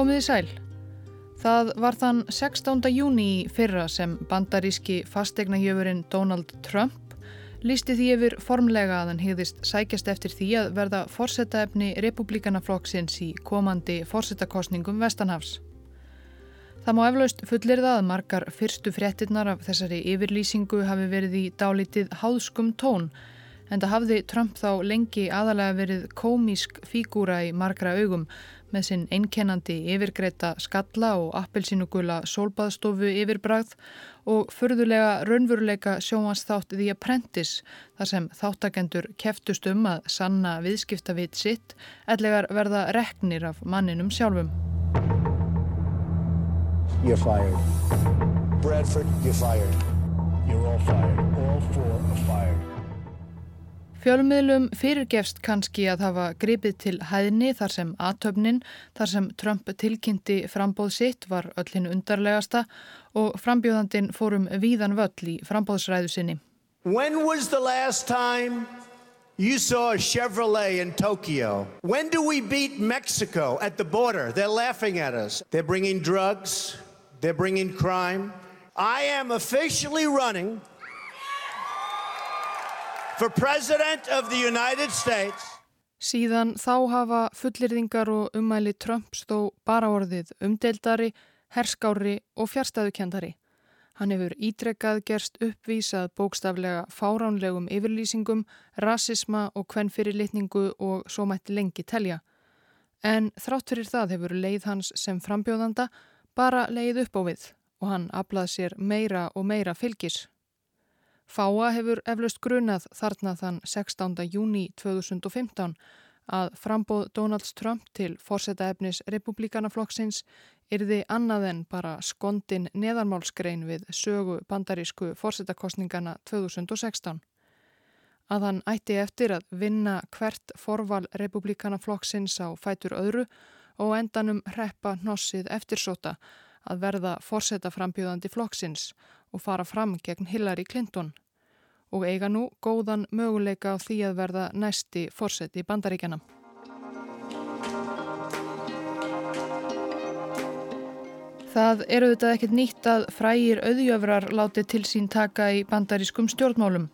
Komiði sæl. Það var þann 16. júni í fyrra sem bandaríski fastegnagjöfurinn Donald Trump lísti því yfir formlega að hann hegðist sækjast eftir því að verða fórsetaefni republikanaflokksins í komandi fórsetakostningum Vestanhafs. Það má eflaust fullir það að margar fyrstu fréttinnar af þessari yfirlýsingu hafi verið í dálítið háðskum tón en það hafði Trump þá lengi aðalega verið komísk fígúra í margra augum með sinn einkennandi yfirgreita skalla og appelsínugula sólbaðstofu yfirbræð og förðulega raunveruleika sjóansþátt The Apprentice þar sem þáttakendur keftust um að sanna viðskiptavit sitt ellegar verða reknir af manninum sjálfum. You're fired. Bradford, you're fired. You're all fired. All four are fired. Fjölmiðlum fyrirgefst kannski að hafa gripið til hæðni þar sem aðtöfnin, þar sem Trump tilkynnti frambóð sitt var öllin undarlegasta og frambjóðandin fórum víðan völl í frambóðsræðu sinni. When was the last time you saw a Chevrolet in Tokyo? When do we beat Mexico at the border? They're laughing at us. They're bringing drugs. They're bringing crime. I am officially running for President of the United States. Síðan þá hafa fullirðingar og umæli Trumps þó bara orðið umdeildari, herskári og fjärstæðukendari. Hann hefur ítrekkað gerst uppvísað bókstaflega fáránlegum yfirlýsingum, rasisma og kvennfyrirlitningu og svo mætti lengi telja. En þrátt fyrir það hefur leið hans sem frambjóðanda bara leið upp á við og hann aflað sér meira og meira fylgis. Fáa hefur eflaust grunað þarna þann 16. júni 2015 að frambóð Donalds Trump til fórsetaefnis republikanaflokksins yrði annað en bara skondin neðarmálskrein við sögu bandarísku fórsetakostningana 2016. Að hann ætti eftir að vinna hvert forval republikanaflokksins á fætur öðru og endanum hreppa hnossið eftirsóta að verða fórsetaframbjöðandi flokksins og fara fram gegn Hillary Clinton og eiga nú góðan möguleika á því að verða næsti fórseti bandaríkjana. Það eru þetta ekkert nýtt að frægir auðjöfrar láti til sín taka í bandarískum stjórnmálum.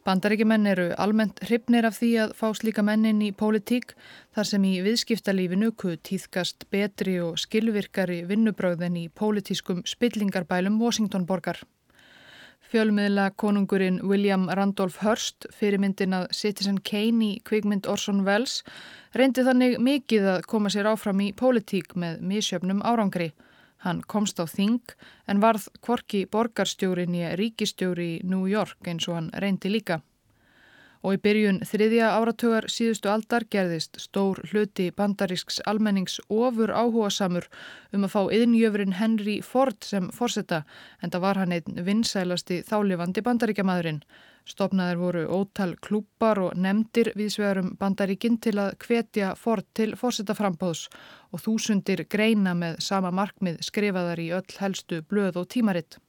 Bandaríkjumenn eru almennt hrifnir af því að fá slíka mennin í pólitík þar sem í viðskiptalífinu kuð týðkast betri og skilvirkari vinnubröðin í pólitískum spillingarbælum Washingtonborgar. Fjölmiðla konungurinn William Randolph Hearst fyrirmyndin að Citizen Kane í kvikmynd Orson Welles reyndi þannig mikið að koma sér áfram í pólitík með misjöfnum árangri. Hann komst á þing en varð kvorki borgarstjórin í ríkistjóri í New York eins og hann reyndi líka. Og í byrjun þriðja áratögar síðustu aldar gerðist stór hluti bandarísks almennings ofur áhuga samur um að fá yðinjöfrin Henry Ford sem forsetta en það var hann einn vinsælasti þálifandi bandaríkjamaðurinn. Stopnaður voru ótal klúpar og nefndir viðsvegarum bandaríkinn til að hvetja Ford til fórsetaframbóðs og þúsundir greina með sama markmið skrifaðar í öll helstu blöð og tímaritt.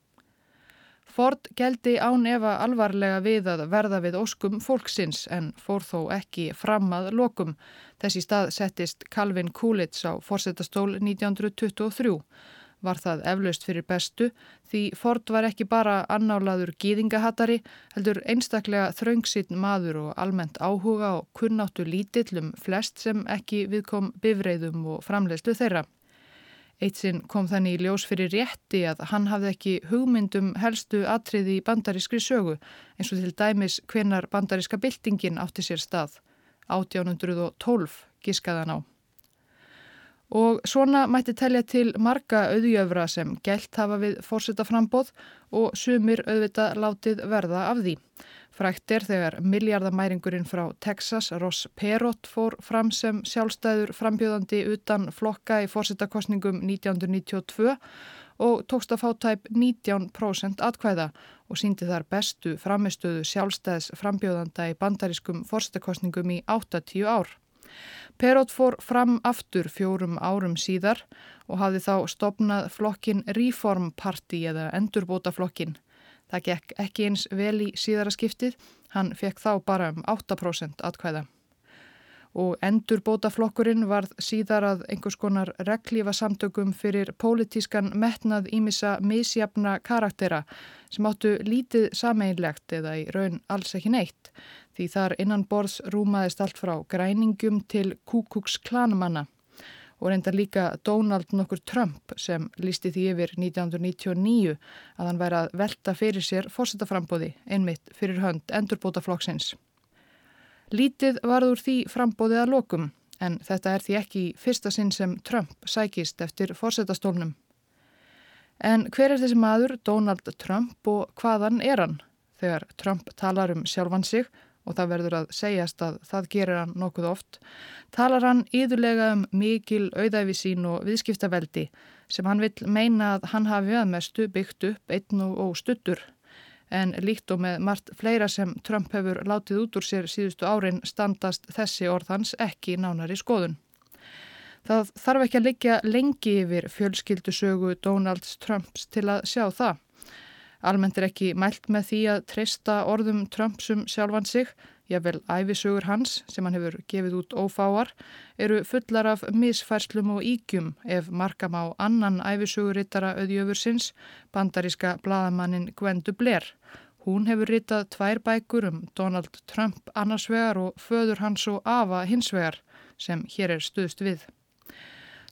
Ford geldi án efa alvarlega við að verða við óskum fólksins en fór þó ekki fram að lokum. Þessi stað settist Calvin Coolidge á fórsetastól 1923 var það eflaust fyrir bestu því Ford var ekki bara annálaður gýðingahattari, heldur einstaklega þraungsinn maður og almennt áhuga og kunnáttu lítillum flest sem ekki viðkom bifreiðum og framleiðslu þeirra. Eitt sinn kom þannig í ljós fyrir rétti að hann hafði ekki hugmyndum helstu atriði í bandarískri sögu eins og til dæmis hvenar bandaríska byltingin átti sér stað. 1812 giskaðan á. Og svona mætti telja til marga auðjöfra sem gælt hafa við fórsetaframbóð og sumir auðvita látið verða af því. Frækt er þegar miljardamæringurinn frá Texas, Ross Perot, fór fram sem sjálfstæður frambjöðandi utan flokka í fórsetakostningum 1992 og tókst að fá tæp 19% atkvæða og síndi þar bestu framistöðu sjálfstæðs frambjöðanda í bandarískum fórsetakostningum í 80 ár. Perot fór fram aftur fjórum árum síðar og hafði þá stopnað flokkin Reform Party eða endurbótaflokkin. Það gekk ekki eins vel í síðara skiptið, hann fekk þá bara um 8% atkvæða. Og endurbótaflokkurinn varð síðar að einhvers konar reglífa samtökum fyrir pólitískan metnað ímissa misjafna karaktera sem áttu lítið sameinlegt eða í raun alls ekki neitt því þar innan borðs rúmaðist allt frá græningum til kúkuks klanmanna og reyndar líka Donald nokkur Trump sem lísti því yfir 1999 að hann væri að velta fyrir sér fórsetaframbóði einmitt fyrir hönd endurbótaflokksins. Lítið varður því frambóðið að lokum en þetta er því ekki fyrsta sinn sem Trump sækist eftir fórsetastólnum. En hver er þessi maður, Donald Trump og hvaðan er hann? Þegar Trump talar um sjálfan sig og það verður að segjast að það gerir hann nokkuð oft, talar hann íðulega um mikil auðæfi sín og viðskiptaveldi sem hann vil meina að hann hafi að mestu byggt upp einn og stuttur en líkt og með margt fleira sem Trump hefur látið út úr sér síðustu árin standast þessi orðans ekki nánari skoðun. Það þarf ekki að liggja lengi yfir fjölskyldusögu Donalds Trumps til að sjá það. Almennt er ekki mælt með því að treysta orðum Trumpsum sjálfan sig, jável æfisögur hans sem hann hefur gefið út ófáar, eru fullar af misfærslum og ígjum ef markam á annan æfisögurittara auðjöfursins, bandaríska bladamannin Gwendu Blair. Hún hefur ritað tvær bækur um Donald Trump annarsvegar og föður hans og Ava hinsvegar sem hér er stuðst við.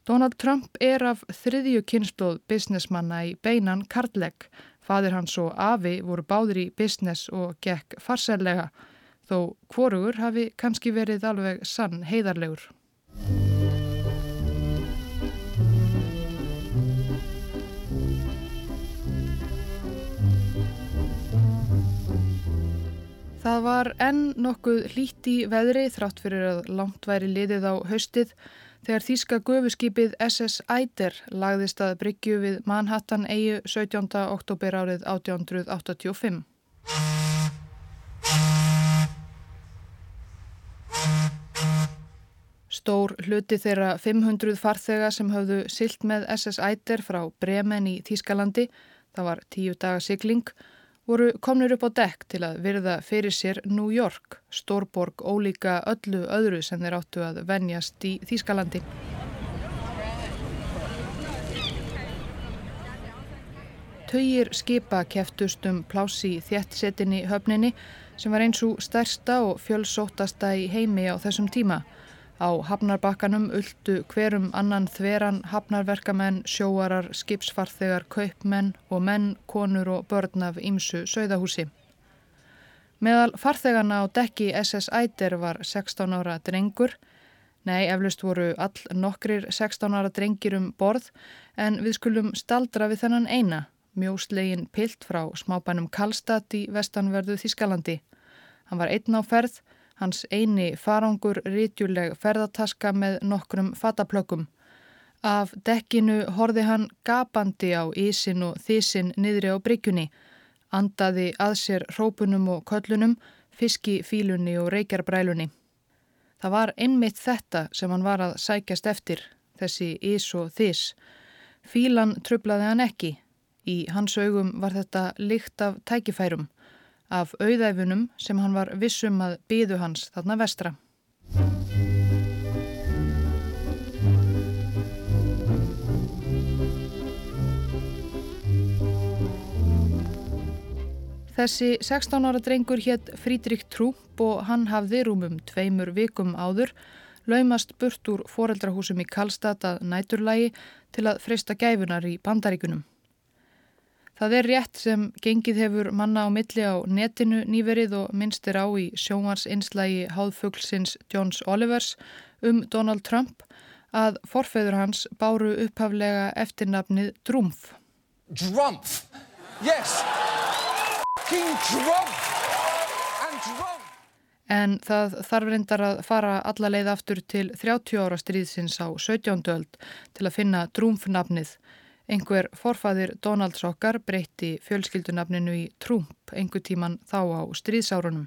Donald Trump er af þriðju kynstóð businessmanna í beinan Karlegg Fadir hans og Afi voru báðir í business og gekk farsellega þó hvorugur hafi kannski verið alveg sann heiðarlegur. Það var enn nokkuð hlíti veðri þrátt fyrir að langt væri liðið á haustið þegar þýska gufuskipið SS Eider lagðist að bryggju við Manhattan eigu 17. oktober árið 1885. Stór hluti þeirra 500 farþega sem hafðu silt með SS Eider frá Bremen í Þýskalandi, það var tíu daga sigling, voru komnir upp á dekk til að virða fyrir sér New York, stórborg ólíka öllu öðru sem þeir áttu að venjast í Þýskalandi. Töyir skipa keftust um plási í þjættsetinni höfninni sem var eins og stærsta og fjölsóttasta í heimi á þessum tíma. Á hafnarbakkanum uldu hverum annan þveran hafnarverkamenn, sjóarar, skipsfarþegar, kaupmenn og menn, konur og börn af ímsu sögðahúsi. Meðal farþegana á dekki SS Æder var 16 ára drengur. Nei, eflust voru all nokkrir 16 ára drengir um borð en við skulum staldra við þennan eina, mjóslegin pilt frá smábænum Kallstad í vestanverðu Þískalandi. Hann var einn á ferð Hans eini farangur rítjuleg ferðataska með nokkrum fataplökkum. Af dekkinu horfi hann gapandi á ísin og þísin niðri á bryggjunni, andaði að sér hrópunum og köllunum, fiski fílunni og reykjarbrælunni. Það var einmitt þetta sem hann var að sækjast eftir, þessi ís og þís. Fílan trublaði hann ekki. Í hans augum var þetta lykt af tækifærum af auðæfunum sem hann var vissum að býðu hans þarna vestra. Þessi 16 ára drengur hétt Frídrik Trúpp og hann hafði rúmum tveimur vikum áður laumast burt úr foreldrahúsum í Kallstad að næturlægi til að freysta gæfunar í bandaríkunum. Það er rétt sem gengið hefur manna á milli á netinu nýverið og minnstir á í sjónvarsinslægi háðfuglsins Johns Olivers um Donald Trump að forfeður hans báru upphaflega eftirnafnið Drúmf. Drúmf! Yes! King Drúmf! And Drúmf! En það þarf reyndar að fara alla leið aftur til 30 ára stríðsins á 17. öld til að finna Drúmfnafnið Einhver forfaðir Donalds okkar breytti fjölskyldunafninu í Trump einhver tíman þá á stríðsárunum.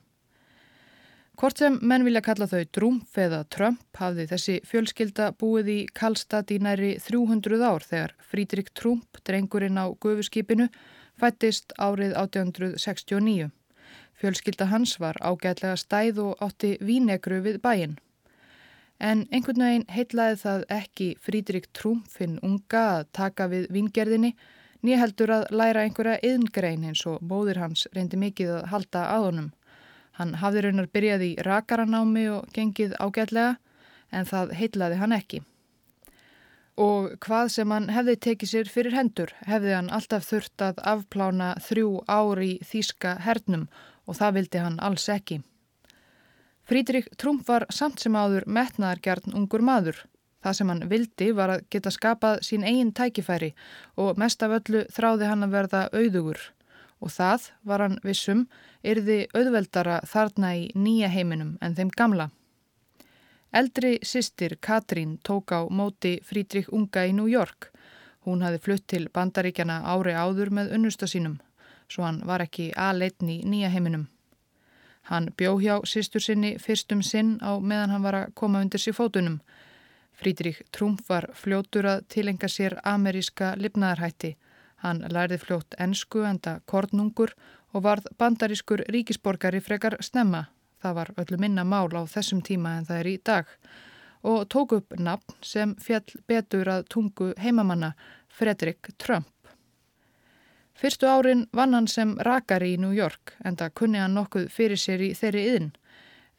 Hvort sem menn vilja kalla þau Trump eða Trump hafði þessi fjölskylda búið í Kallstad í næri 300 ár þegar Frídrik Trump, drengurinn á gufuskipinu, fættist árið 1869. Fjölskylda hans var ágætlega stæð og átti vínegru við bæinn. En einhvern veginn heitlaði það ekki Frídrik Trúmfinn unga að taka við vingerðinni nýja heldur að læra einhverja yðngrein eins og móður hans reyndi mikið að halda að honum. Hann hafði raunar byrjað í rakaranámi og gengið ágætlega en það heitlaði hann ekki. Og hvað sem hann hefði tekið sér fyrir hendur hefði hann alltaf þurft að afplána þrjú ári í Þíska hernum og það vildi hann alls ekki. Frídrik Trump var samt sem áður metnaðargjarn ungur maður. Það sem hann vildi var að geta skapað sín eigin tækifæri og mest af öllu þráði hann að verða auðugur. Og það var hann vissum yrði auðveldara þarna í nýja heiminum en þeim gamla. Eldri sýstir Katrín tók á móti Frídrik Unga í New York. Hún hafi flutt til bandaríkjana ári áður með unnusta sínum, svo hann var ekki aðleitn í nýja heiminum. Hann bjó hjá sýstur sinni fyrstum sinn á meðan hann var að koma undir sér fótunum. Frídrik Trump var fljótur að tilenga sér ameríska lifnaðarhætti. Hann lærði fljótt ennsku enda kornungur og varð bandarískur ríkisborgari frekar snemma það var öllu minna mál á þessum tíma en það er í dag, og tók upp nafn sem fjall betur að tungu heimamanna Fredrik Trump. Fyrstu árin vann hann sem rakari í New York en það kunni hann nokkuð fyrir sér í þeirri yðin.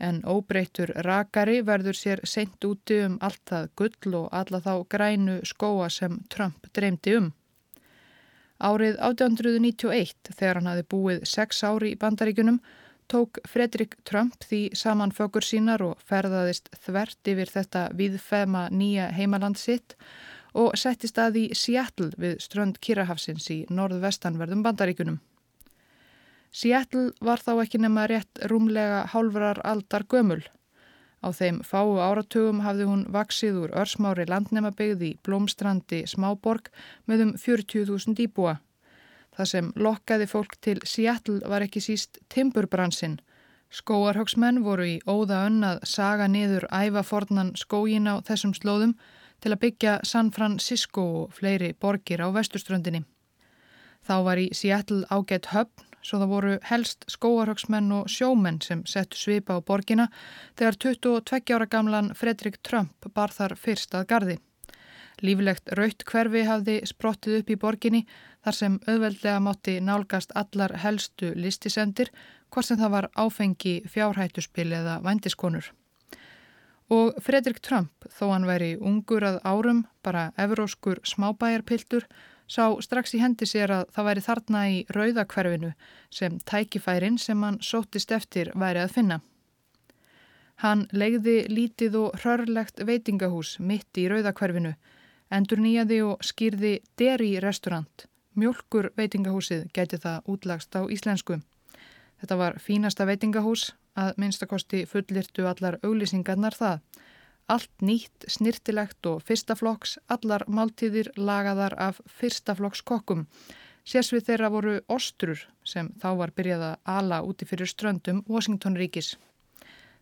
En óbreytur rakari verður sér seint úti um allt það gull og alla þá grænu skóa sem Trump dreymdi um. Árið 1891 þegar hann hafi búið sex ári í bandaríkunum tók Fredrik Trump því saman fökur sínar og ferðaðist þvert yfir þetta viðfema nýja heimaland sitt og settist að í Seattle við strönd Kirrahafsins í norðvestanverðum bandaríkunum. Seattle var þá ekki nema rétt rúmlega hálfrar aldar gömul. Á þeim fáu áratugum hafði hún vaksið úr örsmári landnemabegði í Blómstrandi smáborg með um 40.000 íbúa. Það sem lokkaði fólk til Seattle var ekki síst timburbransin. Skóarhauksmenn voru í óða önn að saga niður ævafornan skógin á þessum slóðum til að byggja San Francisco og fleiri borgir á vestuströndinni. Þá var í Seattle ágætt höfn svo það voru helst skóarhauksmenn og sjómenn sem settu svipa á borgina þegar 22 ára gamlan Fredrik Trump bar þar fyrst að gardi. Líflegt raut hverfi hafði sprottið upp í borginni þar sem auðveldlega mátti nálgast allar helstu listisendir hvort sem það var áfengi, fjárhættuspil eða vændiskonur. Og Fredrik Trump, þó hann væri ungur að árum, bara evróskur smábæjarpiltur, sá strax í hendi sér að það væri þarna í rauðakverfinu sem tækifærin sem hann sóttist eftir væri að finna. Hann legði lítið og hörlegt veitingahús mitt í rauðakverfinu endur nýjaði og skýrði Deri restaurant. Mjölkur veitingahúsið gæti það útlagst á íslensku. Þetta var fínasta veitingahús að minnstakosti fullirtu allar auglýsingarnar það. Allt nýtt, snirtilegt og fyrstaflokks, allar máltíðir lagaðar af fyrstaflokks kokkum. Sérsvið þeirra voru ostrur sem þá var byrjað að ala úti fyrir ströndum Washington ríkis.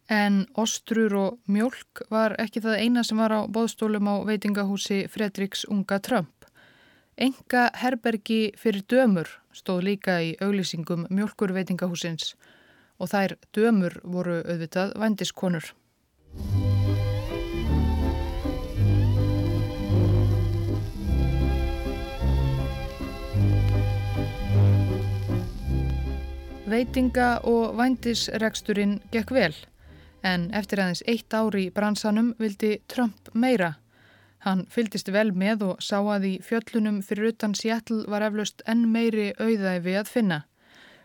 En ostrur og mjölk var ekki það eina sem var á bóðstólum á veitingahúsi Fredriks unga Trump. Enga herbergi fyrir dömur stóð líka í auglýsingum mjölkur veitingahúsins og þær dömur voru auðvitað vandiskonur. Veitinga og vændisreksturinn gekk vel en eftir aðeins eitt ári í bransanum vildi Trump meira. Hann fyldist vel með og sá að í fjöllunum fyrir utan Seattle var eflaust enn meiri auðæfi að finna.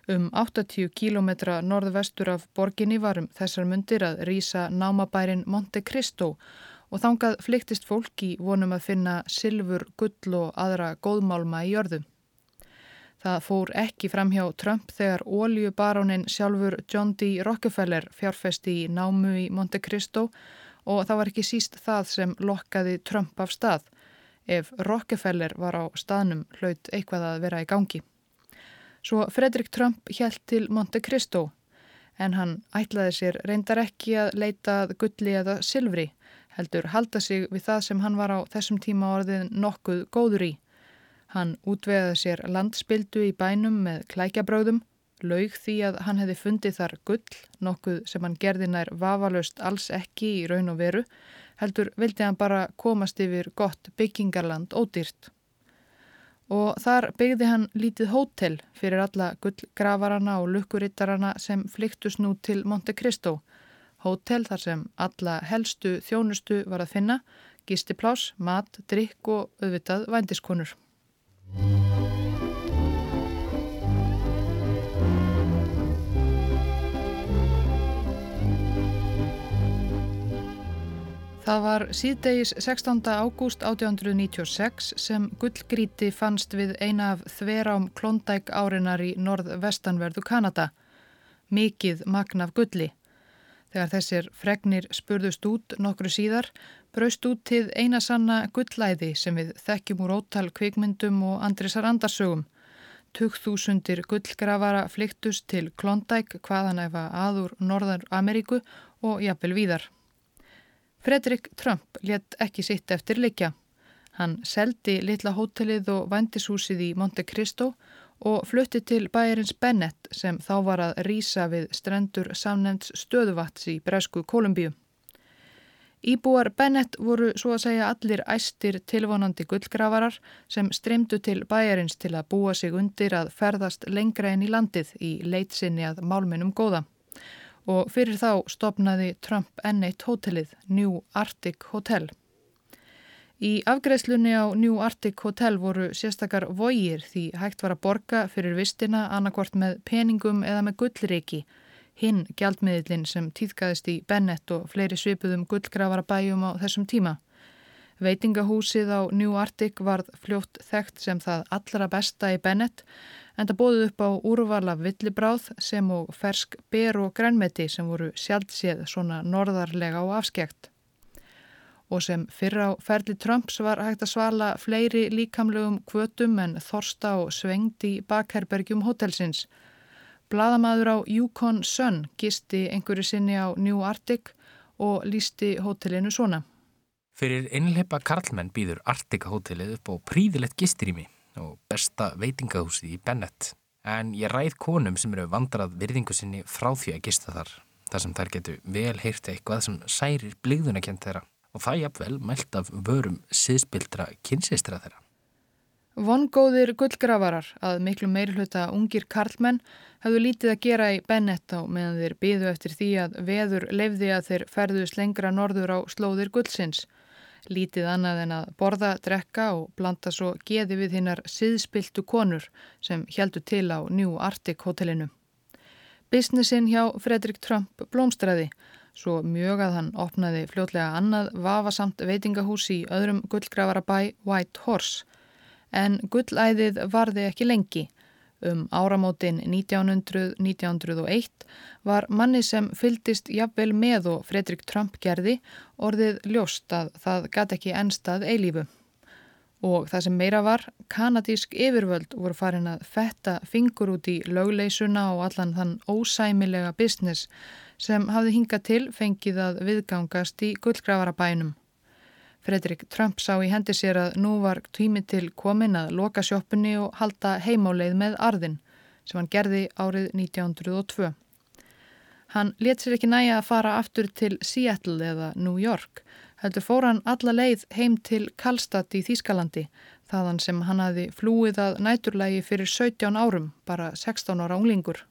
Um 80 kílometra norðvestur af borginni varum þessar mundir að rýsa námabærin Monte Cristo og þangað flyktist fólk í vonum að finna silfur, gull og aðra góðmálma í jörðu. Það fór ekki fram hjá Trump þegar óljubarónin sjálfur John D. Rockefeller fjárfesti í námu í Monte Cristo og það var ekki síst það sem lokkaði Trump af stað. Ef Rockefeller var á staðnum hlaut eitthvað að vera í gangi. Svo Fredrik Trump hjælt til Monte Cristo en hann ætlaði sér reyndar ekki að leitað gulli eða silfri heldur halda sig við það sem hann var á þessum tíma orðin nokkuð góður í Hann útvegaði sér landspildu í bænum með klækjabröðum, laug því að hann hefði fundið þar gull, nokkuð sem hann gerði nær vafalaust alls ekki í raun og veru, heldur vildi hann bara komast yfir gott byggingarland ódýrt. Og þar byggði hann lítið hótel fyrir alla gullgravarana og lukkurittarana sem flyktus nú til Monte Cristo. Hótel þar sem alla helstu þjónustu var að finna, gistiplás, mat, drikk og auðvitað vændiskonur. Það var síðdegis 16. ágúst 1896 sem gullgríti fannst við eina af þverám klondæk árinar í norð-vestanverðu Kanada. Mikið magn af gulli. Þegar þessir fregnir spurðust út nokkru síðar, braust út til eina sanna gullæði sem við þekkjum úr ótal kvikmyndum og andrisar andarsögum. Tugþúsundir gullgrafara flyktust til klondæk hvaðanæfa aður Norðar Ameríku og jafnvel víðar. Fredrik Trump let ekki sitt eftir likja. Hann seldi litla hótelið og vandishúsið í Monte Cristo og flutti til bæjarins Bennett sem þá var að rýsa við strendur samnefns stöðuvats í Bresku Kolumbíu. Íbúar Bennett voru svo að segja allir æstir tilvonandi gullgravarar sem streymdu til bæjarins til að búa sig undir að ferðast lengra en í landið í leitsinni að málminnum góða og fyrir þá stopnaði Trump N1 hótelið New Arctic Hotel. Í afgreðslunni á New Arctic Hotel voru sérstakar vógir því hægt var að borga fyrir vistina annarkvort með peningum eða með gullriki, hinn gjaldmiðlinn sem týðkaðist í Bennett og fleiri svipuðum gullgrafara bæjum á þessum tíma. Veitingahúsið á New Arctic varð fljótt þekkt sem það allra besta í Bennett en það bóðið upp á úrvala villibráð sem og fersk ber og grænmeti sem voru sjálfséð svona norðarlega og afskekt. Og sem fyrra á ferli Trumps var hægt að svala fleiri líkamlegum kvötum en þorsta og svengd í bakherbergjum hotelsins. Blaðamaður á Yukon Sun gisti einhverju sinni á New Arctic og lísti hotellinu svona. Fyrir einleipa karlmenn býður Arctic hotellið upp á príðilegt gistirými og besta veitingahúsið í Bennett. En ég ræð konum sem eru vandrað virðingu sinni frá því að gista þar, þar sem þær getur vel heyrta eitthvað sem særir bligðunarkent þeirra og það jafnvel mælt af vörum siðspildra kynsistra þeirra. Vongóðir gullgravarar að miklu meirhluta ungir karlmenn hafðu lítið að gera í Bennett á meðan þeir byðu eftir því að veður lefði að þeir ferðust lengra norður á slóðir gullsins lítið annað en að borða, drekka og blanda svo geði við hinnar siðspiltu konur sem heldu til á New Arctic hotellinu. Businessin hjá Fredrik Trump blómstræði, svo mjög að hann opnaði fljótlega annað vafasamt veitingahús í öðrum gullgravarabæ White Horse, en gullæðið varði ekki lengi Um áramótin 1900-1901 var manni sem fyldist jafnvel með og Fredrik Trump gerði orðið ljóst að það gæti ekki ennstað eilífu. Og það sem meira var, kanadísk yfirvöld voru farin að fetta fingur út í lögleysuna og allan þann ósæmilega business sem hafði hingað til fengið að viðgangast í gullgravarabænum. Fredrik Trump sá í hendi sér að nú var tími til komin að loka sjóppunni og halda heimáleið með arðin sem hann gerði árið 1902. Hann let sér ekki næja að fara aftur til Seattle eða New York, heldur fór hann alla leið heim til Kallstadt í Þýskalandi, þaðan sem hann hafi flúið að næturlægi fyrir 17 árum, bara 16 ára unglingur.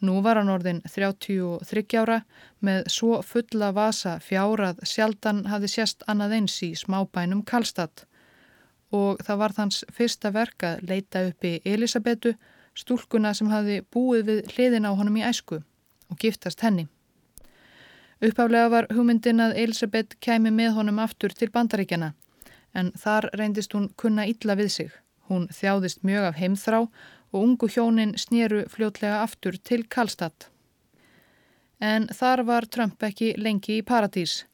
Nú var hann orðin 33 ára með svo fulla vasa fjárað sjaldan hafi sérst annað eins í smábænum Kallstad og það var þans fyrsta verk að leita uppi Elisabetu, stúlkuna sem hafi búið við hliðin á honum í æsku og giftast henni. Uppháflega var hugmyndin að Elisabeth kæmi með honum aftur til bandaríkjana en þar reyndist hún kunna illa við sig. Hún þjáðist mjög af heimþrá og ungu hjónin snýru fljótlega aftur til Kallstadt. En þar var Trump ekki lengi í paradís.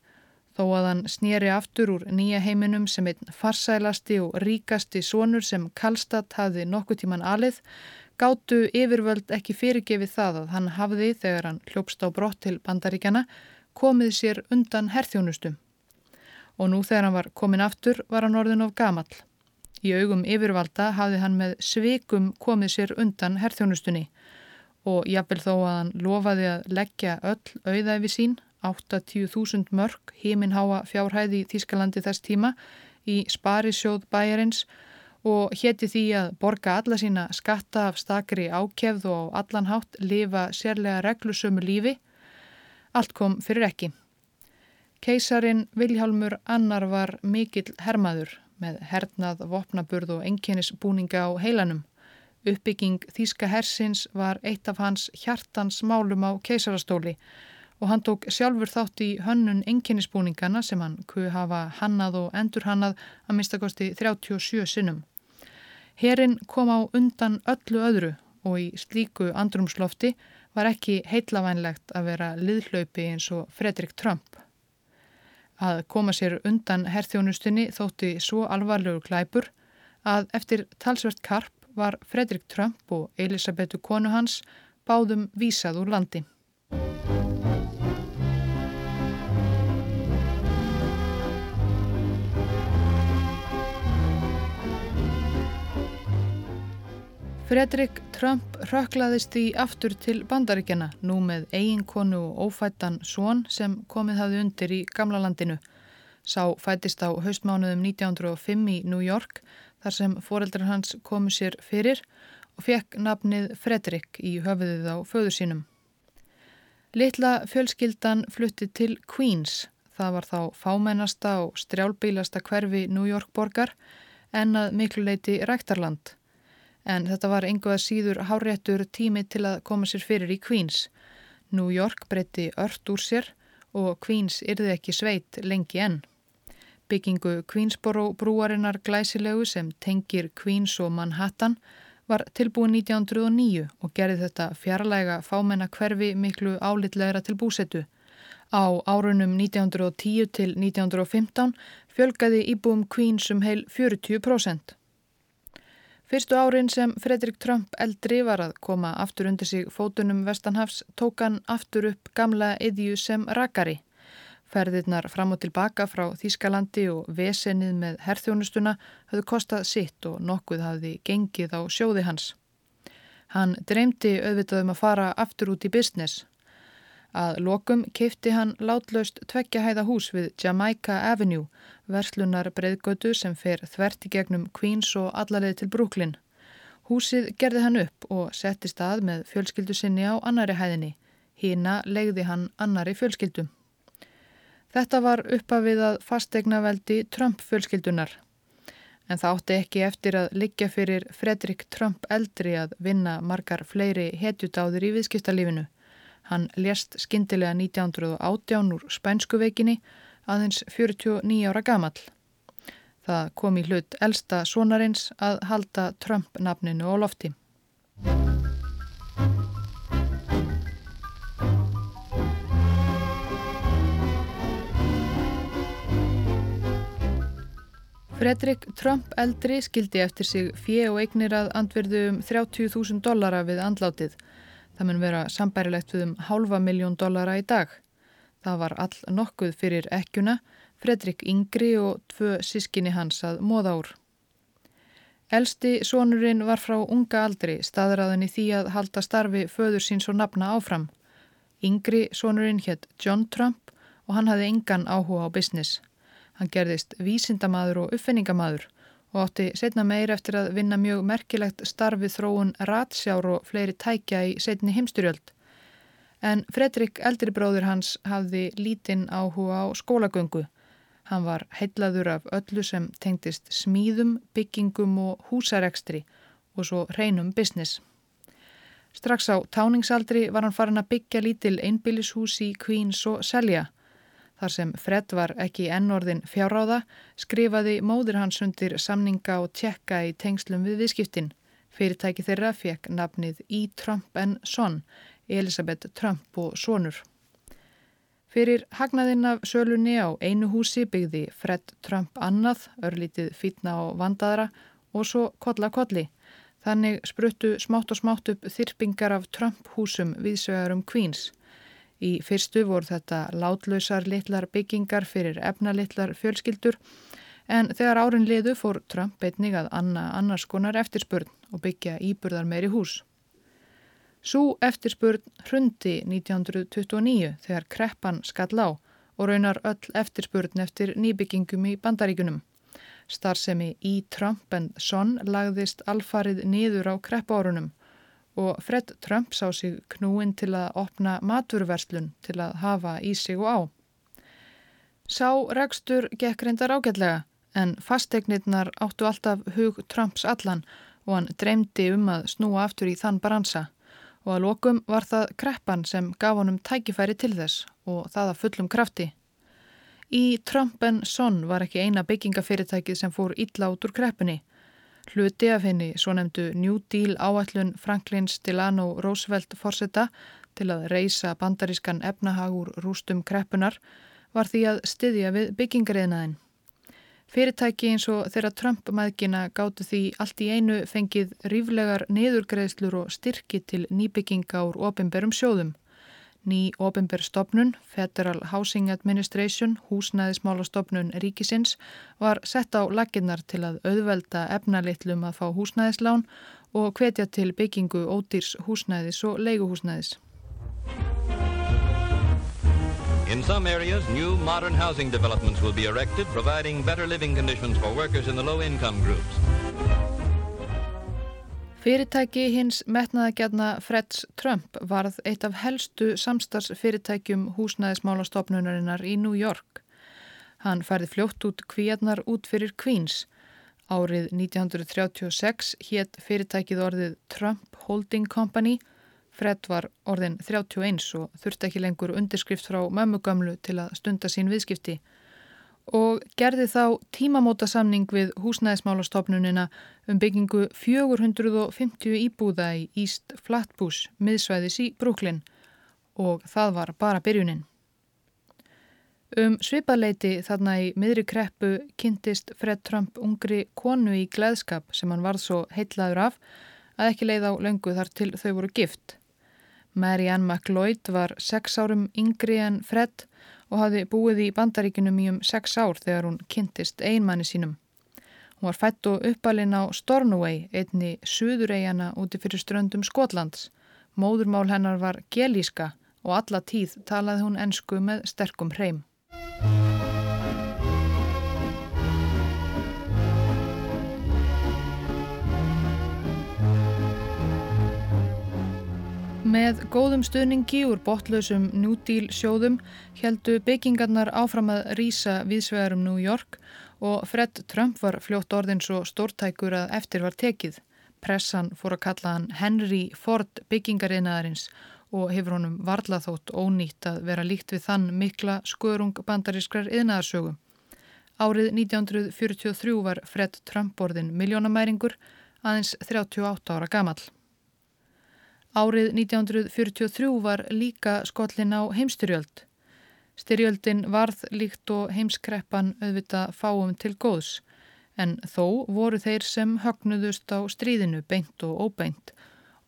Þó að hann snýri aftur úr nýja heiminum sem einn farsælasti og ríkasti sonur sem Kallstadt hafði nokkuð tíman alið, gáttu yfirvöld ekki fyrirgefið það að hann hafði, þegar hann hljópst á brott til bandaríkjana, komið sér undan herþjónustum. Og nú þegar hann var komin aftur var hann orðin of gamall. Í augum yfirvalda hafði hann með sveikum komið sér undan herþjónustunni. og jafnvel þó að hann lofaði að leggja öll auðæfi sín, 80.000 mörg híminháa fjárhæði í Þískalandi þess tíma í Sparisjóð bæjarins og hétti því að borga alla sína skatta af stakri ákefð og allan hátt lifa sérlega reglusömu lífi, allt kom fyrir ekki. Keisarin Viljálmur Annar var mikill hermaður með hernað, vopnaburð og enginnisbúninga á heilanum. Uppbygging Þíska hersins var eitt af hans hjartans málum á keisarastóli og hann tók sjálfur þátt í hönnun enginnisbúningana sem hann kuð hafa hannað og endur hannað að minnstakosti 37 sinnum. Herin kom á undan öllu öðru og í slíku andrumslofti var ekki heitlavænlegt að vera liðhlaupi eins og Fredrik Trump. Að koma sér undan herþjónustinni þótti svo alvarlegur glæpur að eftir talsvert karp var Fredrik Trump og Elisabetu konu hans báðum vísað úr landi. Fredrik Trump röklaðist í aftur til bandaríkjana nú með eiginkonu og ófættan són sem komið hafði undir í gamla landinu. Sá fætist á haustmánuðum 1905 í New York þar sem foreldrar hans komu sér fyrir og fekk nafnið Fredrik í höfuðið á föður sínum. Litla fjölskyldan flutti til Queens. Það var þá fámennasta og strjálbílasta hverfi New York borgar en að miklu leiti ræktarland en þetta var einhvað síður háréttur tími til að koma sér fyrir í Queens. New York breytti ört úr sér og Queens yrði ekki sveit lengi enn. Byggingu Queensboro brúarinnar glæsilegu sem tengir Queens og Manhattan var tilbúin 1909 og gerði þetta fjarlæga fámenna hverfi miklu álitlegra til búsetu. Á árunum 1910 til 1915 fjölgaði íbúum Queens um heil 40%. Fyrstu árin sem Fredrik Trump eldri var að koma aftur undir sig fótunum Vestanhafs tók hann aftur upp gamla yðju sem rakari. Ferðirnar fram og tilbaka frá Þískalandi og vesenið með herþjónustuna höfðu kostað sitt og nokkuð hafði gengið á sjóði hans. Hann dreymdi auðvitað um að fara aftur út í business. Að lokum keipti hann látlaust tveggjahæða hús við Jamaica Avenue verslunar breyðgötu sem fer þvert í gegnum Queens og allarleið til Brooklyn. Húsið gerði hann upp og setti stað með fjölskyldu sinni á annari hæðinni. Hína legði hann annari fjölskyldu. Þetta var uppafið að fastegna veldi Trump fjölskyldunar. En það átti ekki eftir að liggja fyrir Fredrik Trump eldri að vinna margar fleiri hetjutáður í viðskiptalífinu. Hann lést skindilega 1918 úr spænskuveikinni aðeins 49 ára gamall. Það kom í hlut elsta sonarins að halda Trump-nafninu á lofti. Fredrik Trump eldri skildi eftir sig fjö og eignir að andverðu um 30.000 dollara við andlátið. Það mun vera sambærilegt við um halva miljón dollara í dag. Það var all nokkuð fyrir ekkjuna, Fredrik Yngri og tvö sískinni hans að móða úr. Elsti sonurinn var frá unga aldri staðræðin í því að halda starfi föður síns og nafna áfram. Yngri sonurinn hétt John Trump og hann hafði engan áhuga á business. Hann gerðist vísindamadur og uppfinningamadur og átti setna meir eftir að vinna mjög merkilegt starfi þróun ratsjár og fleiri tækja í setni heimstyrjöld. En Fredrik eldribróður hans hafði lítinn áhuga á skólagöngu. Hann var heitlaður af öllu sem tengdist smíðum, byggingum og húsarekstri og svo hreinum business. Strax á táningsaldri var hann farin að byggja lítil einbillishús í Queens og Selja. Þar sem Fred var ekki ennorðin fjárráða, skrifaði móður hans undir samninga og tjekka í tengslum við viðskiptin. Fyrirtæki þeirra fekk nafnið E. Trump Son Elisabeth Trump og sonur. Fyrir hagnaðinn af sölunni á einu húsi byggði Fred Trump annað, örlítið fítna og vandaðra og svo kolla kolli. Þannig spruttu smátt og smátt upp þyrpingar af Trump húsum viðsvegarum Queens. Í fyrstu voru þetta látlausar litlar byggingar fyrir efnalitlar fjölskyldur en þegar árin liðu fór Trump einnig að anna annars konar eftirspurn og byggja íburðar meiri hús. Sú eftirspurn hrundi 1929 þegar kreppan skall á og raunar öll eftirspurn eftir nýbyggingum í bandaríkunum. Starsemi í Trump and Son lagðist alfarið niður á kreppárunum og Fred Trump sá sig knúin til að opna maturverslun til að hafa í sig og á. Sá rekstur gekk reyndar ágætlega en fasteignirnar áttu alltaf hug Trumps allan og hann dreymdi um að snúa aftur í þann bransa og að lokum var það kreppan sem gaf honum tækifæri til þess og það að fullum krafti. Í Trump Son var ekki eina byggingafyrirtækið sem fór illa út úr kreppunni. Hluti af henni, svo nefndu New Deal áætlun Franklins Delano Roosevelt forsetta til að reysa bandarískan efnahagur rústum kreppunar, var því að styðja við byggingariðnaðin. Fyrirtæki eins og þeirra Trump-maðgina gáttu því allt í einu fengið ríflegar niðurgreðslur og styrki til nýbygginga úr ofinberum sjóðum. Ný ofinberstofnun, Federal Housing Administration, húsnæðismálastofnun ríkisins, var sett á laginnar til að auðvelda efnalittlum að fá húsnæðislán og hvetja til byggingu ódýrs húsnæðis og leiguhúsnæðis. In some areas, new modern housing developments will be erected, providing better living conditions for workers in the low-income groups. Fyrirtæki hins metnaðagjadna Freds Trump varð eitt af helstu samstarsfyrirtækjum húsnæðismálastofnunarinnar í New York. Hann færði fljótt út kvíarnar út fyrir Queens. Árið 1936 hétt fyrirtækið orðið Trump Holding Company. Fred var orðin 31 og þurfti ekki lengur undirskrift frá mömmugamlu til að stunda sín viðskipti og gerði þá tímamótasamning við húsnæðismálastofnunina um byggingu 450 íbúða í East Flatbush, miðsvæðis í Brooklyn og það var bara byrjunin. Um svipaleiti þarna í miðri kreppu kynntist Fred Trump ungri konu í gleðskap sem hann varð svo heitlaður af að ekki leið á löngu þar til þau voru gift. Marianne McLeod var sex árum yngri en Fred og hafði búið í bandaríkinum í um sex ár þegar hún kynntist einmanni sínum. Hún var fætt og uppalinn á Stornoway, einni suðuregjana úti fyrir ströndum Skotlands. Móðurmál hennar var gelíska og alla tíð talaði hún ensku með sterkum hreim. Með góðum stuðningi úr botlausum Deal sjóðum heldu byggingarnar áfram að rýsa viðsvegarum New York og Fred Trump var fljótt orðin svo stórtækur að eftir var tekið. Pressan fór að kalla hann Henry Ford byggingariðnaðarins og hefur honum varla þótt ónýtt að vera líkt við þann mikla skörung bandarískrar yðnaðarsögu. Árið 1943 var Fred Trump orðin miljónamæringur aðeins 38 ára gamall. Árið 1943 var líka skollin á heimstyrjöld. Styrjöldin varð líkt og heimskreppan auðvita fáum til góðs en þó voru þeir sem högnuðust á stríðinu beint og óbeint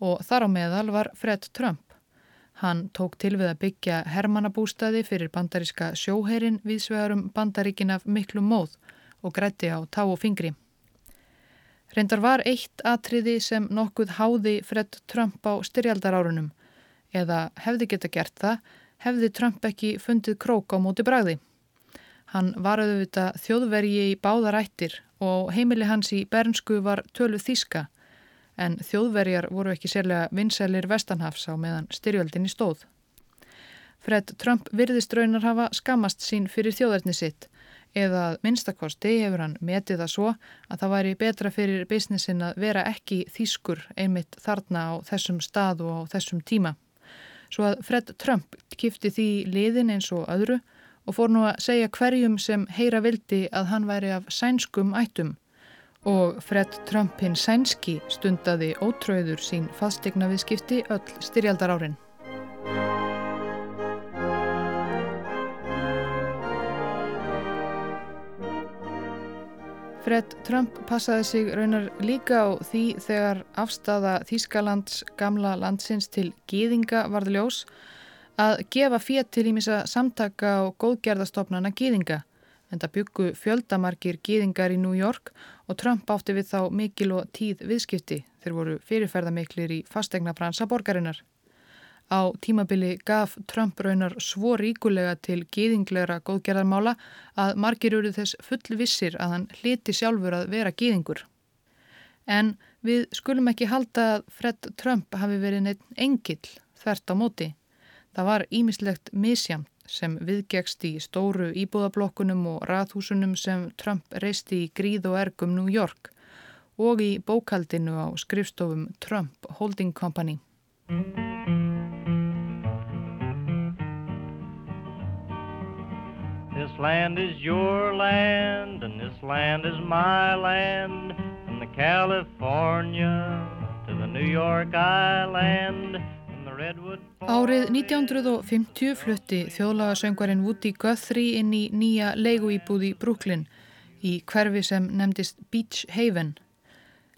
og þar á meðal var Fred Trump. Hann tók til við að byggja hermannabústaði fyrir bandaríska sjóherin viðsvegarum bandaríkin af miklu móð og grætti á tá og fingri. Reyndar var eitt atriði sem nokkuð háði Fred Trump á styrjaldarárunum eða hefði geta gert það, hefði Trump ekki fundið krók á móti bræði. Hann var auðvitað þjóðvergi í báðarættir og heimili hans í Bernsku var tölu þíska en þjóðverjar voru ekki sérlega vinsælir vestanhafs á meðan styrjaldinni stóð. Fred Trump virðist raunar hafa skamast sín fyrir þjóðarni sitt eða minnstakosti hefur hann metið það svo að það væri betra fyrir businessin að vera ekki þýskur einmitt þarna á þessum stað og á þessum tíma. Svo að Fred Trump kifti því liðin eins og öðru og fór nú að segja hverjum sem heyra vildi að hann væri af sænskum ættum og Fred Trump hinn sænski stundaði ótröður sín fastegna viðskipti öll styrjaldar árin. Fred Trump passaði sig raunar líka á því þegar afstafa Þýskalands gamla landsins til gýðinga varð ljós að gefa fétt til ímisa samtaka og góðgerðastofnana gýðinga en það byggu fjöldamarkir gýðingar í New York og Trump átti við þá mikil og tíð viðskipti þeir voru fyrirferðamiklir í fastegna bransa borgarinnar. Á tímabili gaf Trump raunar svo ríkulega til gýðinglegra góðgerðarmála að margir eru þess fullvissir að hann hliti sjálfur að vera gýðingur. En við skulum ekki halda að Fred Trump hafi verið neitt engill þvert á móti. Það var ímislegt misjamt sem viðgegst í stóru íbúðablokkunum og rathúsunum sem Trump reisti í gríð og ergum New York og í bókaldinu á skrifstofum Trump Holding Company. This land is your land and this land is my land From the California to the New York Island Árið 1950 flutti þjóðlagasöngvarinn Woody Guthrie inn í nýja leiguíbúð í Brooklyn í hverfi sem nefndist Beach Haven.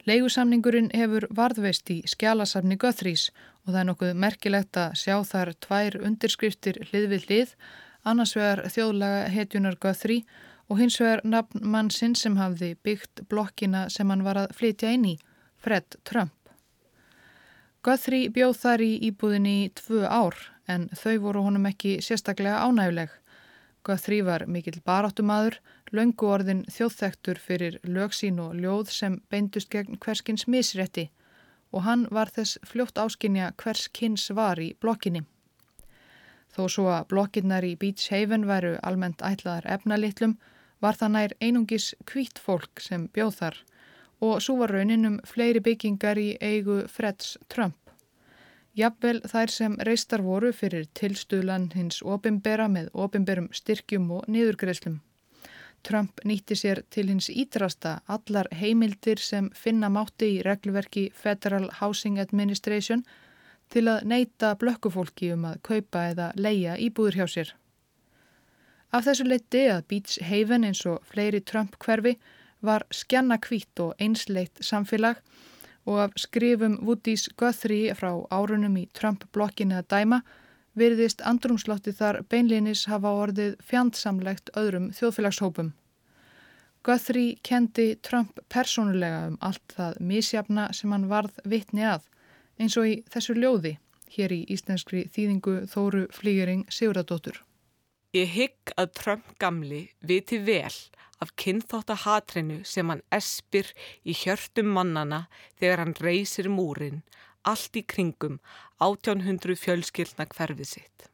Leigusamningurinn hefur varðveist í skjálasafni Guthries og það er nokkuð merkilegt að sjá þar tvær undirskriftir hlið við hlið, annars vegar þjóðlaga hetjunar Guthrie og hins vegar nafn mann sinn sem hafði byggt blokkina sem hann var að flytja inn í, Fred Trump. Guthrie bjóð þar í íbúðinni í tvö ár en þau voru honum ekki sérstaklega ánæguleg. Guthrie var mikill baráttumadur, löngu orðin þjóðþektur fyrir lögsín og ljóð sem beindust gegn hverskins misrétti og hann var þess fljótt áskinja hvers kins var í blokkinni. Þó svo að blokkinnar í Beach Haven væru almennt ætlaðar efnalittlum var það nær einungis kvít fólk sem bjóð þar og svo var raunin um fleiri byggingar í eigu Freds Trump. Jafnvel þær sem reistar voru fyrir tilstuðlan hins opimbera með opimberum styrkjum og niðurgreislum. Trump nýtti sér til hins ídrasta allar heimildir sem finna mátti í reglverki Federal Housing Administration til að neyta blökkufólki um að kaupa eða leia íbúður hjá sér. Af þessu leiti að Beach Haven eins og fleiri Trump hverfi var skjanna kvít og einsleitt samfélag og af skrifum Woody's Guthrie frá árunum í Trump-blokkinu að dæma virðist andrumslotti þar beinlinis hafa orðið fjandsamlegt öðrum þjóðfélagshópum. Guthrie kendi Trump persónulega um allt það misjafna sem hann varð vitni að eins og í þessu ljóði hér í íslenskri þýðingu Þóru Flýgering Siguradóttur. Ég hygg að Trump gamli viti vel af kynþáttahatrinu sem hann espir í hjörtum mannana þegar hann reysir múrin, allt í kringum 1800 fjölskyldna hverfið sitt.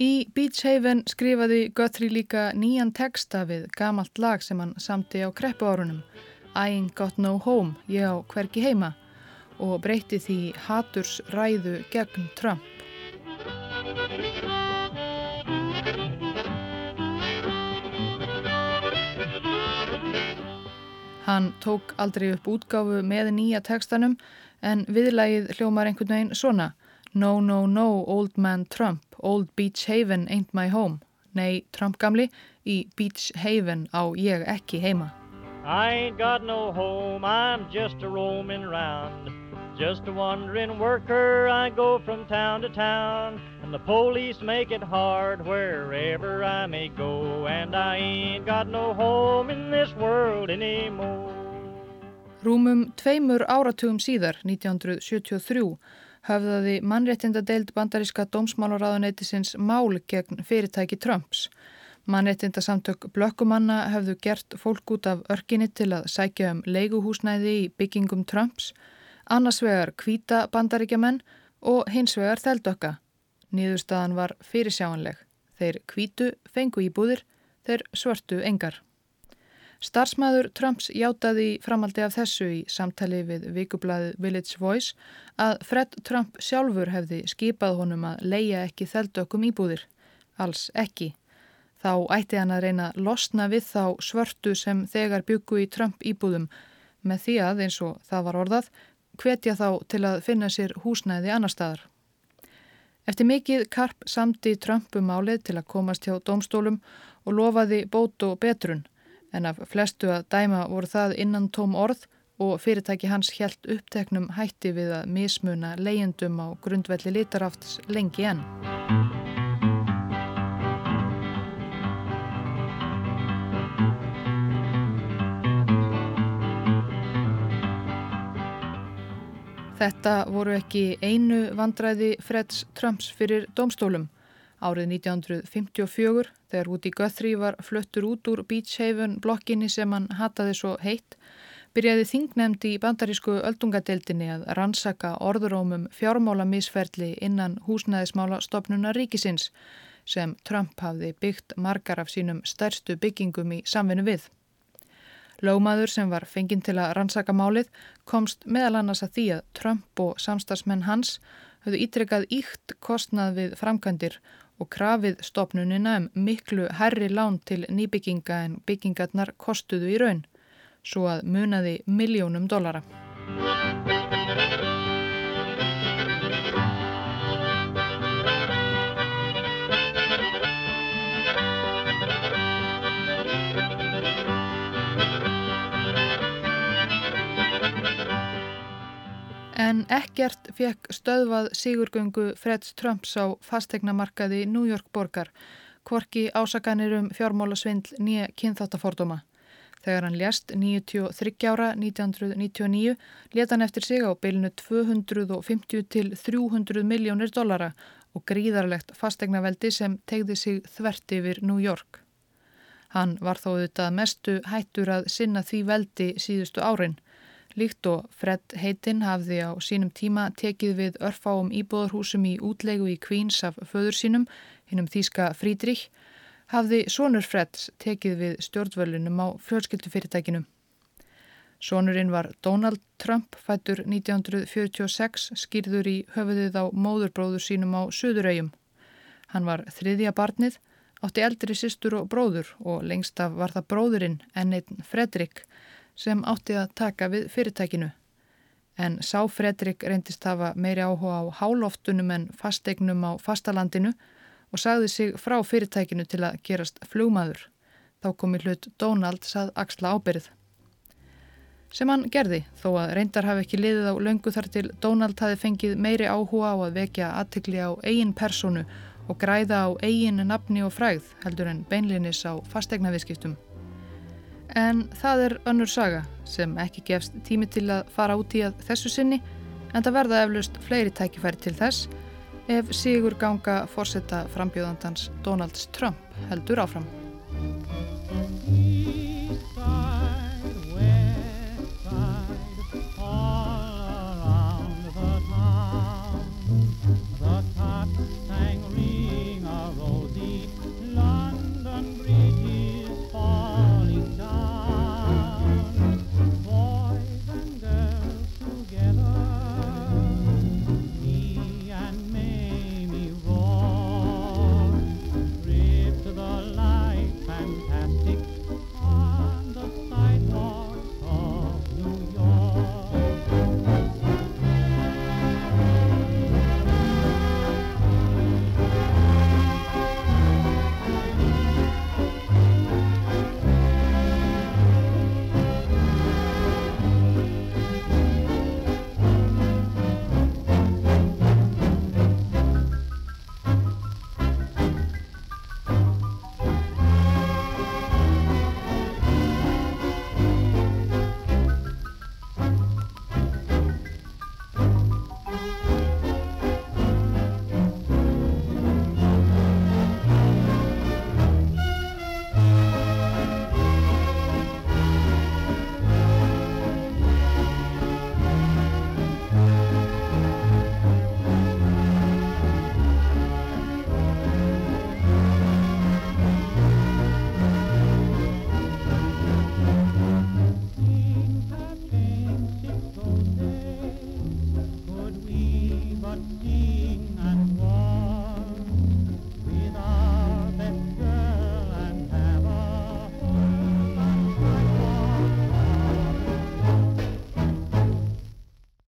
Í Beach Haven skrifaði Guthrie líka nýjan texta við gamalt lag sem hann samti á kreppu árunum, I ain't got no home, ég á hverki heima, og breyti því haturs ræðu gegn Trump. Hann tók aldrei upp útgáfu með nýja tekstanum en viðlægið hljómar einhvern veginn svona No, no, no, old man Trump, old Beach Haven ain't my home. Nei, Trump gamli, í Beach Haven á ég ekki heima. I ain't got no home, I'm just a roaming round Just a wandering worker, I go from town to town And the police make it hard wherever I may go And I ain't got no home in this world anymore Rúmum tveimur áratugum síðar, 1973, höfðaði mannréttindadeild bandaríska dómsmálaráðuneytisins mál gegn fyrirtæki Trumps. Mannréttindasamtök blökkumanna höfðu gert fólk út af örkinni til að sækja um leiguhúsnæði í byggingum Trumps annars vegar kvíta bandaríkjaman og hins vegar þeldökka. Nýðurstaðan var fyrirsjáanleg. Þeir kvítu fengu íbúðir, þeir svörtu engar. Starsmaður Trumps játaði framaldi af þessu í samtali við vikublaðið Village Voice að Fred Trump sjálfur hefði skipað honum að leia ekki þeldökkum íbúðir. Alls ekki. Þá ætti hann að reyna losna við þá svörtu sem þegar byggu í Trump íbúðum með því að, eins og það var orðað, hvetja þá til að finna sér húsnæði annar staðar. Eftir mikið karp samti Trump um til að komast hjá domstólum og lofaði bót og betrun en af flestu að dæma voru það innan tóm orð og fyrirtæki hans helt uppteknum hætti við að mismuna leyendum á grundvelli litarafts lengi enn. Þetta voru ekki einu vandræði Freds Trumps fyrir domstólum. Árið 1954, þegar Woody Guthrie var fluttur út úr Beach Haven blokkinni sem hann hataði svo heitt, byrjaði þingnefndi í bandarísku öldungadeildinni að rannsaka orðurómum fjármálamisferli innan húsnæðismála stopnuna ríkisins sem Trump hafði byggt margar af sínum stærstu byggingum í samvinnu við. Lómaður sem var fenginn til að rannsaka málið komst meðal annars að því að Trump og samstagsmenn hans höfðu ítrekkað íkt kostnað við framkvæmdir og krafið stopnunina um miklu herri lán til nýbygginga en byggingarnar kostuðu í raun svo að munaði miljónum dollara. Ekkert fekk stöðvað sigurgöngu Freds Trumps á fastegnamarkaði New York borgar, kvorki ásakanir um fjármálasvindl nýja kynþáttafordóma. Þegar hann ljast 93 ára 1999 leta hann eftir sig á beilinu 250 til 300 miljónir dollara og gríðarlegt fastegnaveldi sem tegði sig þvert yfir New York. Hann var þó auðvitað mestu hættur að sinna því veldi síðustu árin. Líkt og Fred Heitin hafði á sínum tíma tekið við örfáum íbúðarhúsum í útlegu í Queens af föður sínum, hinnum Þíska Frídrich, hafði Sónur Freds tekið við stjórnvölunum á fjölskyldufyrirtækinu. Sónurinn var Donald Trump, fættur 1946, skýrður í höfuðið á móðurbróður sínum á Suðurauðum. Hann var þriðja barnið, átti eldri sýstur og bróður og lengst af var það bróðurinn en einn Fredrik sem átti að taka við fyrirtækinu. En sá Fredrik reyndist hafa meiri áhuga á háloftunum en fastegnum á fastalandinu og sagði sig frá fyrirtækinu til að gerast flugmaður. Þá kom í hlut Donalds að axla ábyrð. Sem hann gerði, þó að reyndar hafi ekki liðið á löngu þar til Donald hafi fengið meiri áhuga á að vekja aðtikli á eigin personu og græða á eigin nafni og fræð heldur en beinlinis á fastegnaviðskiptum. En það er önnur saga sem ekki gefst tími til að fara út í að þessu sinni en það verða eflust fleiri tækifæri til þess ef Sigur Ganga fórsetta frambjóðandans Donalds Trump heldur áfram.